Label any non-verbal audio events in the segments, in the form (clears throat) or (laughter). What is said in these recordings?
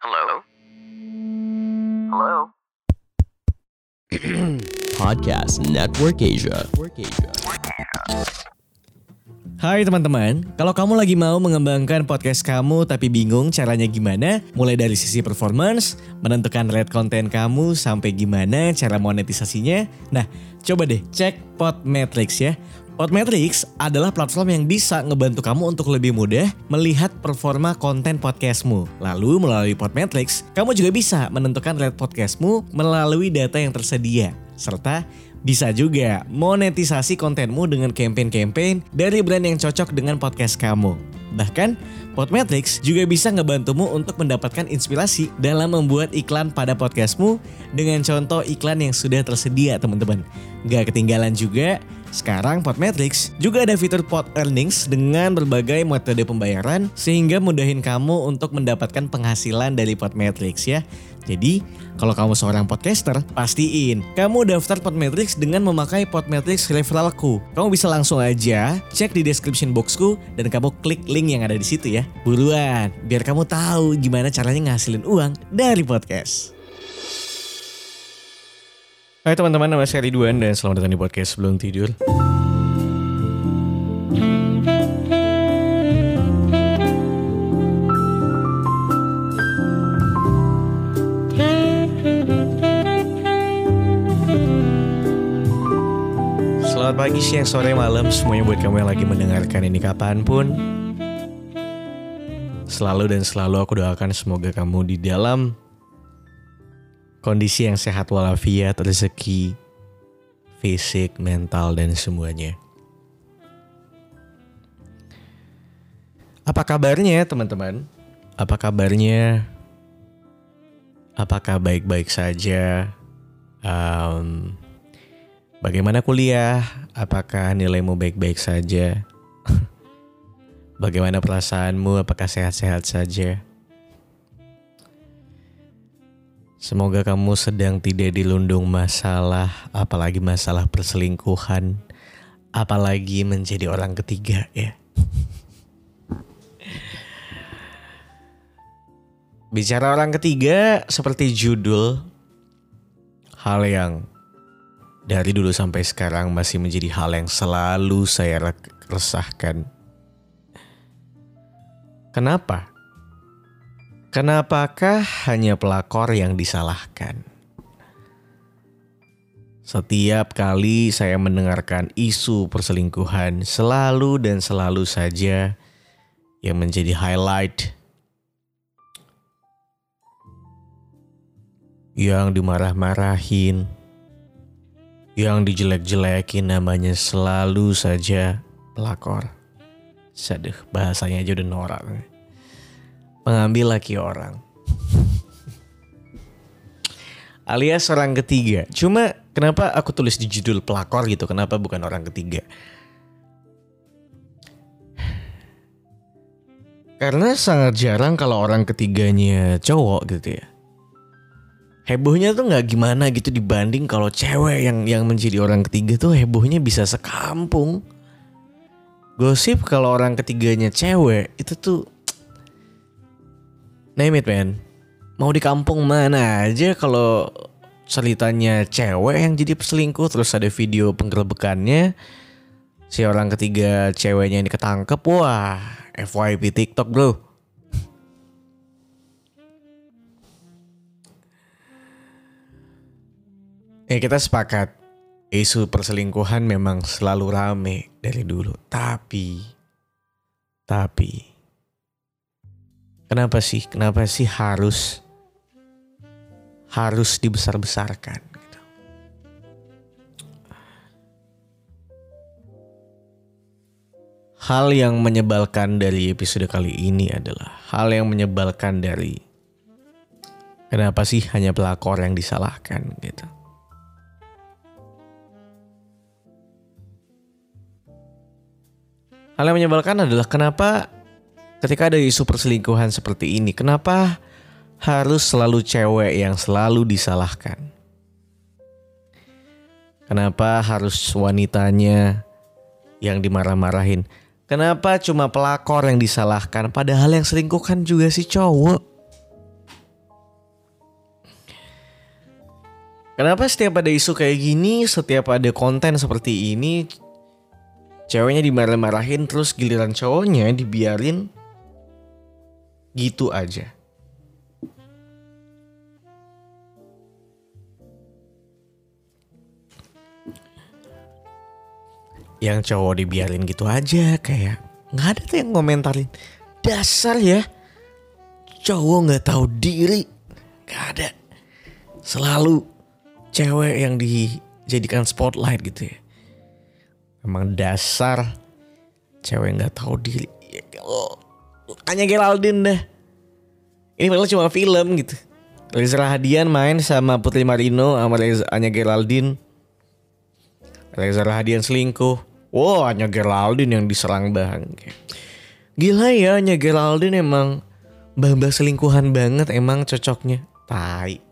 Hello? Hello? (clears throat) Podcast Network Asia. Hai teman-teman, kalau kamu lagi mau mengembangkan podcast kamu tapi bingung caranya gimana, mulai dari sisi performance, menentukan rate konten kamu sampai gimana cara monetisasinya, nah coba deh cek Podmetrics ya. Podmetrics adalah platform yang bisa ngebantu kamu untuk lebih mudah melihat performa konten podcastmu. Lalu melalui Podmetrics, kamu juga bisa menentukan rate podcastmu melalui data yang tersedia. Serta bisa juga monetisasi kontenmu dengan campaign-campaign dari brand yang cocok dengan podcast kamu. Bahkan, Podmetrics juga bisa ngebantumu untuk mendapatkan inspirasi dalam membuat iklan pada podcastmu dengan contoh iklan yang sudah tersedia teman-teman. Gak ketinggalan juga, sekarang Podmetrics juga ada fitur Pod Earnings dengan berbagai metode pembayaran sehingga mudahin kamu untuk mendapatkan penghasilan dari Podmetrics ya. Jadi, kalau kamu seorang podcaster, pastiin kamu daftar Podmetrics dengan memakai Podmetrics referralku. Kamu bisa langsung aja cek di description boxku dan kamu klik link yang ada di situ ya. Buruan, biar kamu tahu gimana caranya ngasilin uang dari podcast. Hai teman-teman, nama saya Ridwan dan selamat datang di podcast Sebelum Tidur. Pagi, siang, sore, malam semuanya buat kamu yang lagi mendengarkan ini kapan pun. Selalu dan selalu aku doakan semoga kamu di dalam kondisi yang sehat walafiat, rezeki, fisik, mental, dan semuanya. Apa kabarnya teman-teman? Apa kabarnya? Apakah baik-baik saja? Em, bagaimana kuliah? Apakah nilaimu baik-baik saja? (laughs) Bagaimana perasaanmu? Apakah sehat-sehat saja? Semoga kamu sedang tidak dilundung masalah, apalagi masalah perselingkuhan, apalagi menjadi orang ketiga ya. (laughs) Bicara orang ketiga seperti judul hal yang dari dulu sampai sekarang masih menjadi hal yang selalu saya re- resahkan. Kenapa? Kenapakah hanya pelakor yang disalahkan? Setiap kali saya mendengarkan isu perselingkuhan, selalu dan selalu saja yang menjadi highlight yang dimarah-marahin, yang dijelek-jelekin namanya selalu saja pelakor. Saduh, bahasanya aja udah norak. Pengambil laki orang. (laughs) Alias orang ketiga. Cuma kenapa aku tulis di judul pelakor gitu? Kenapa bukan orang ketiga? Karena sangat jarang kalau orang ketiganya cowok gitu ya hebohnya tuh nggak gimana gitu dibanding kalau cewek yang yang menjadi orang ketiga tuh hebohnya bisa sekampung. Gosip kalau orang ketiganya cewek itu tuh (tsk) name it man. Mau di kampung mana aja kalau ceritanya cewek yang jadi peselingkuh terus ada video penggerbekannya si orang ketiga ceweknya ini ketangkep wah FYP TikTok bro. Ya kita sepakat isu perselingkuhan memang selalu rame dari dulu. Tapi, tapi, kenapa sih? Kenapa sih harus harus dibesar-besarkan? Hal yang menyebalkan dari episode kali ini adalah hal yang menyebalkan dari kenapa sih hanya pelakor yang disalahkan gitu. Hal yang menyebalkan adalah kenapa ketika ada isu perselingkuhan seperti ini, kenapa harus selalu cewek yang selalu disalahkan? Kenapa harus wanitanya yang dimarah-marahin? Kenapa cuma pelakor yang disalahkan padahal yang selingkuh kan juga si cowok? Kenapa setiap ada isu kayak gini, setiap ada konten seperti ini, ceweknya dimarah-marahin terus giliran cowoknya dibiarin gitu aja. Yang cowok dibiarin gitu aja kayak nggak ada tuh yang ngomentarin. Dasar ya, cowok nggak tahu diri, nggak ada. Selalu cewek yang dijadikan spotlight gitu ya. Emang dasar cewek nggak tahu diri. Ya, hanya Geraldine dah. Ini padahal cuma film gitu. Reza Rahadian main sama Putri Marino sama Reza Anya Geraldine. Reza Rahadian selingkuh. Wow, Anya Geraldine yang diserang bang. Gila ya Anya Geraldine emang mbah-mbah selingkuhan banget emang cocoknya. Tai.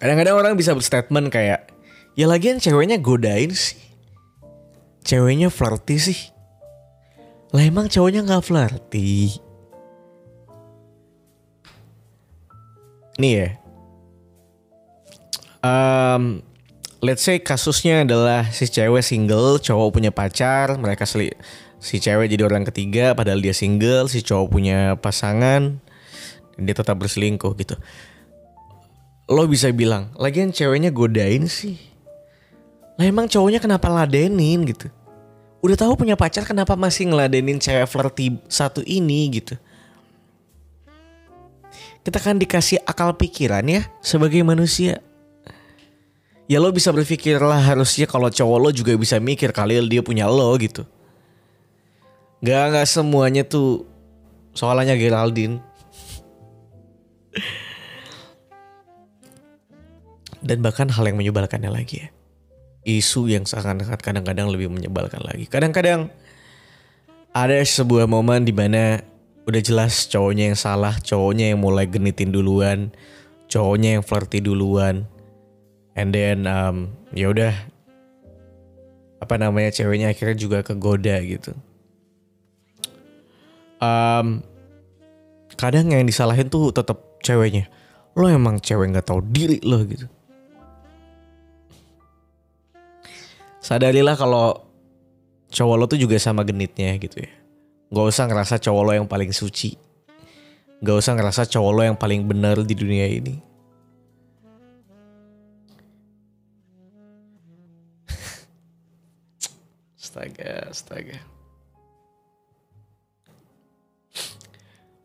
Kadang-kadang orang bisa berstatement kayak, ya lagian ceweknya godain sih. Ceweknya flirty sih. Lah emang cowoknya gak flirty. Nih ya. Um, let's say kasusnya adalah si cewek single, cowok punya pacar, mereka seli si cewek jadi orang ketiga padahal dia single, si cowok punya pasangan, dia tetap berselingkuh gitu lo bisa bilang, lagian ceweknya godain sih. Lah emang cowoknya kenapa ladenin gitu? Udah tahu punya pacar kenapa masih ngeladenin cewek flirty satu ini gitu? Kita kan dikasih akal pikiran ya sebagai manusia. Ya lo bisa berpikir lah harusnya kalau cowok lo juga bisa mikir kali dia punya lo gitu. Gak gak semuanya tuh soalnya Geraldine. (laughs) Dan bahkan hal yang menyebalkannya lagi ya. Isu yang sangat kadang-kadang lebih menyebalkan lagi. Kadang-kadang ada sebuah momen di mana udah jelas cowoknya yang salah, cowoknya yang mulai genitin duluan, cowoknya yang flirty duluan. And then um, ya udah apa namanya ceweknya akhirnya juga kegoda gitu. Um, kadang yang disalahin tuh tetap ceweknya. Lo emang cewek nggak tahu diri lo gitu. Sadarilah kalau cowok lo tuh juga sama genitnya gitu ya. Gak usah ngerasa cowok lo yang paling suci. Gak usah ngerasa cowok lo yang paling benar di dunia ini. (laughs) astaga, astaga.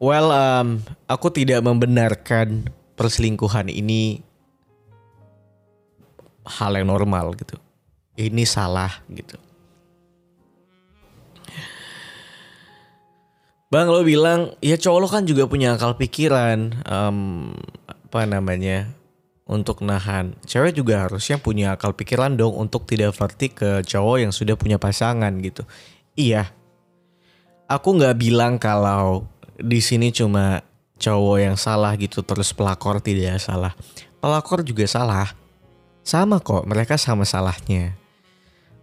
Well, um, aku tidak membenarkan perselingkuhan ini hal yang normal gitu ini salah gitu. Bang lo bilang ya cowok lo kan juga punya akal pikiran um, apa namanya untuk nahan. Cewek juga harusnya punya akal pikiran dong untuk tidak flirty ke cowok yang sudah punya pasangan gitu. Iya. Aku nggak bilang kalau di sini cuma cowok yang salah gitu terus pelakor tidak salah. Pelakor juga salah. Sama kok, mereka sama salahnya.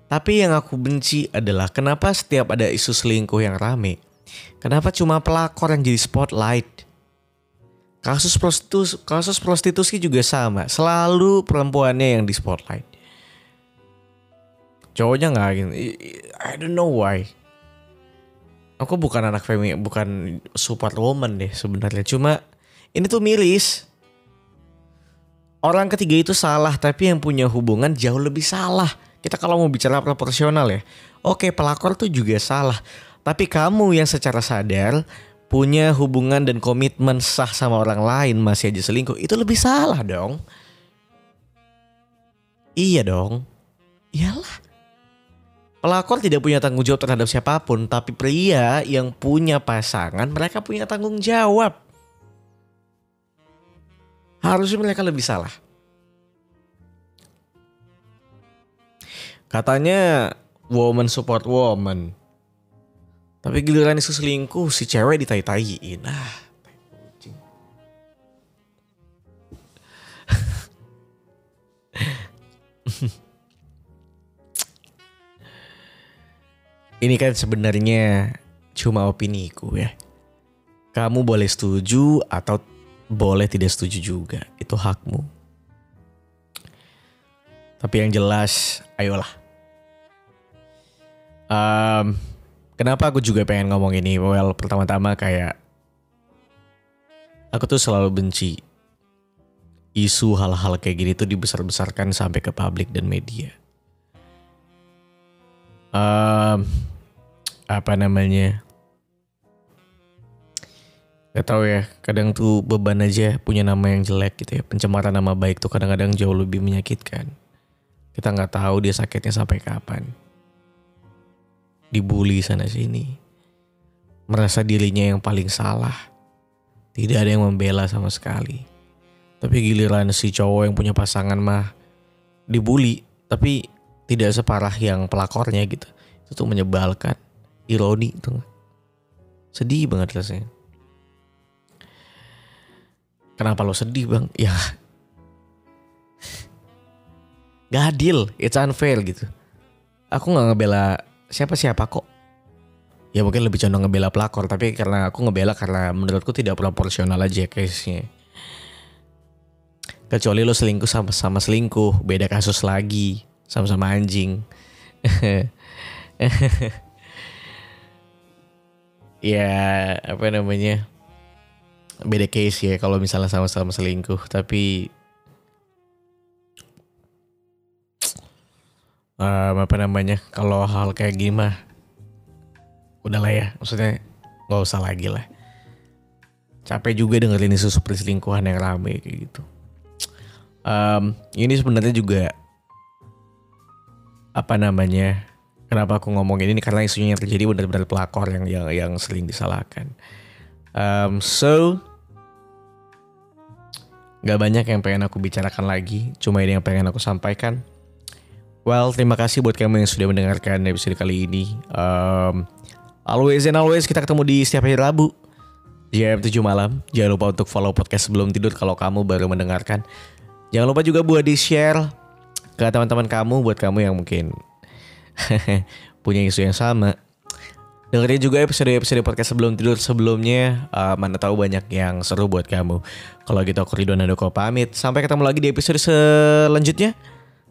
Tapi yang aku benci adalah kenapa setiap ada isu selingkuh yang rame, kenapa cuma pelakor yang jadi spotlight? Kasus prostitusi, kasus prostitusi juga sama, selalu perempuannya yang di spotlight. Cowoknya nggak gitu. I don't know why. Aku bukan anak femi, bukan support woman deh sebenarnya. Cuma ini tuh miris. Orang ketiga itu salah, tapi yang punya hubungan jauh lebih salah kita kalau mau bicara proporsional ya, oke pelakor tuh juga salah. Tapi kamu yang secara sadar punya hubungan dan komitmen sah sama orang lain masih aja selingkuh, itu lebih salah dong. Iya dong. Iyalah. Pelakor tidak punya tanggung jawab terhadap siapa pun, tapi pria yang punya pasangan, mereka punya tanggung jawab. Harusnya mereka lebih salah. Katanya woman support woman. Tapi giliran isu selingkuh si cewek ditai-taiin. Ah, (laughs) ini kan sebenarnya cuma opini ku ya. Kamu boleh setuju atau boleh tidak setuju juga. Itu hakmu. Tapi yang jelas, ayolah. Um, kenapa aku juga pengen ngomong ini? Well, pertama-tama kayak aku tuh selalu benci isu hal-hal kayak gini tuh dibesar-besarkan sampai ke publik dan media. Um, apa namanya? Gak tau ya, kadang tuh beban aja punya nama yang jelek gitu ya. Pencemaran nama baik tuh kadang-kadang jauh lebih menyakitkan. Kita nggak tahu dia sakitnya sampai kapan. Dibully sana sini. Merasa dirinya yang paling salah. Tidak ada yang membela sama sekali. Tapi giliran si cowok yang punya pasangan mah dibully, tapi tidak separah yang pelakornya gitu. Itu tuh menyebalkan. Ironi tuh. Sedih banget rasanya. Kenapa lo sedih bang? Ya Gak adil, it's unfair gitu. Aku gak ngebela siapa-siapa kok. Ya mungkin lebih condong ngebela pelakor, tapi karena aku ngebela karena menurutku tidak proporsional aja case-nya. Kecuali lo selingkuh sama-sama selingkuh, beda kasus lagi, sama-sama anjing. (laughs) ya apa namanya? beda case ya kalau misalnya sama-sama selingkuh tapi um, apa namanya kalau hal kayak gini mah udahlah ya maksudnya nggak usah lagi lah. Capek juga dengerin isu perselingkuhan yang rame kayak gitu. Um, ini sebenarnya juga apa namanya kenapa aku ngomong ini karena isunya yang terjadi benar-benar pelakor yang yang yang sering disalahkan. Um, so Gak banyak yang pengen aku bicarakan lagi, cuma ini yang pengen aku sampaikan. Well, terima kasih buat kamu yang sudah mendengarkan episode kali ini. Um, always and always kita ketemu di setiap hari Rabu jam 7 malam. Jangan lupa untuk follow podcast sebelum tidur kalau kamu baru mendengarkan. Jangan lupa juga buat di share ke teman-teman kamu buat kamu yang mungkin (laughs) punya isu yang sama Dengerin juga episode-episode podcast sebelum tidur sebelumnya. Uh, mana tahu banyak yang seru buat kamu. Kalau gitu aku Ridwan Handoko pamit. Sampai ketemu lagi di episode selanjutnya.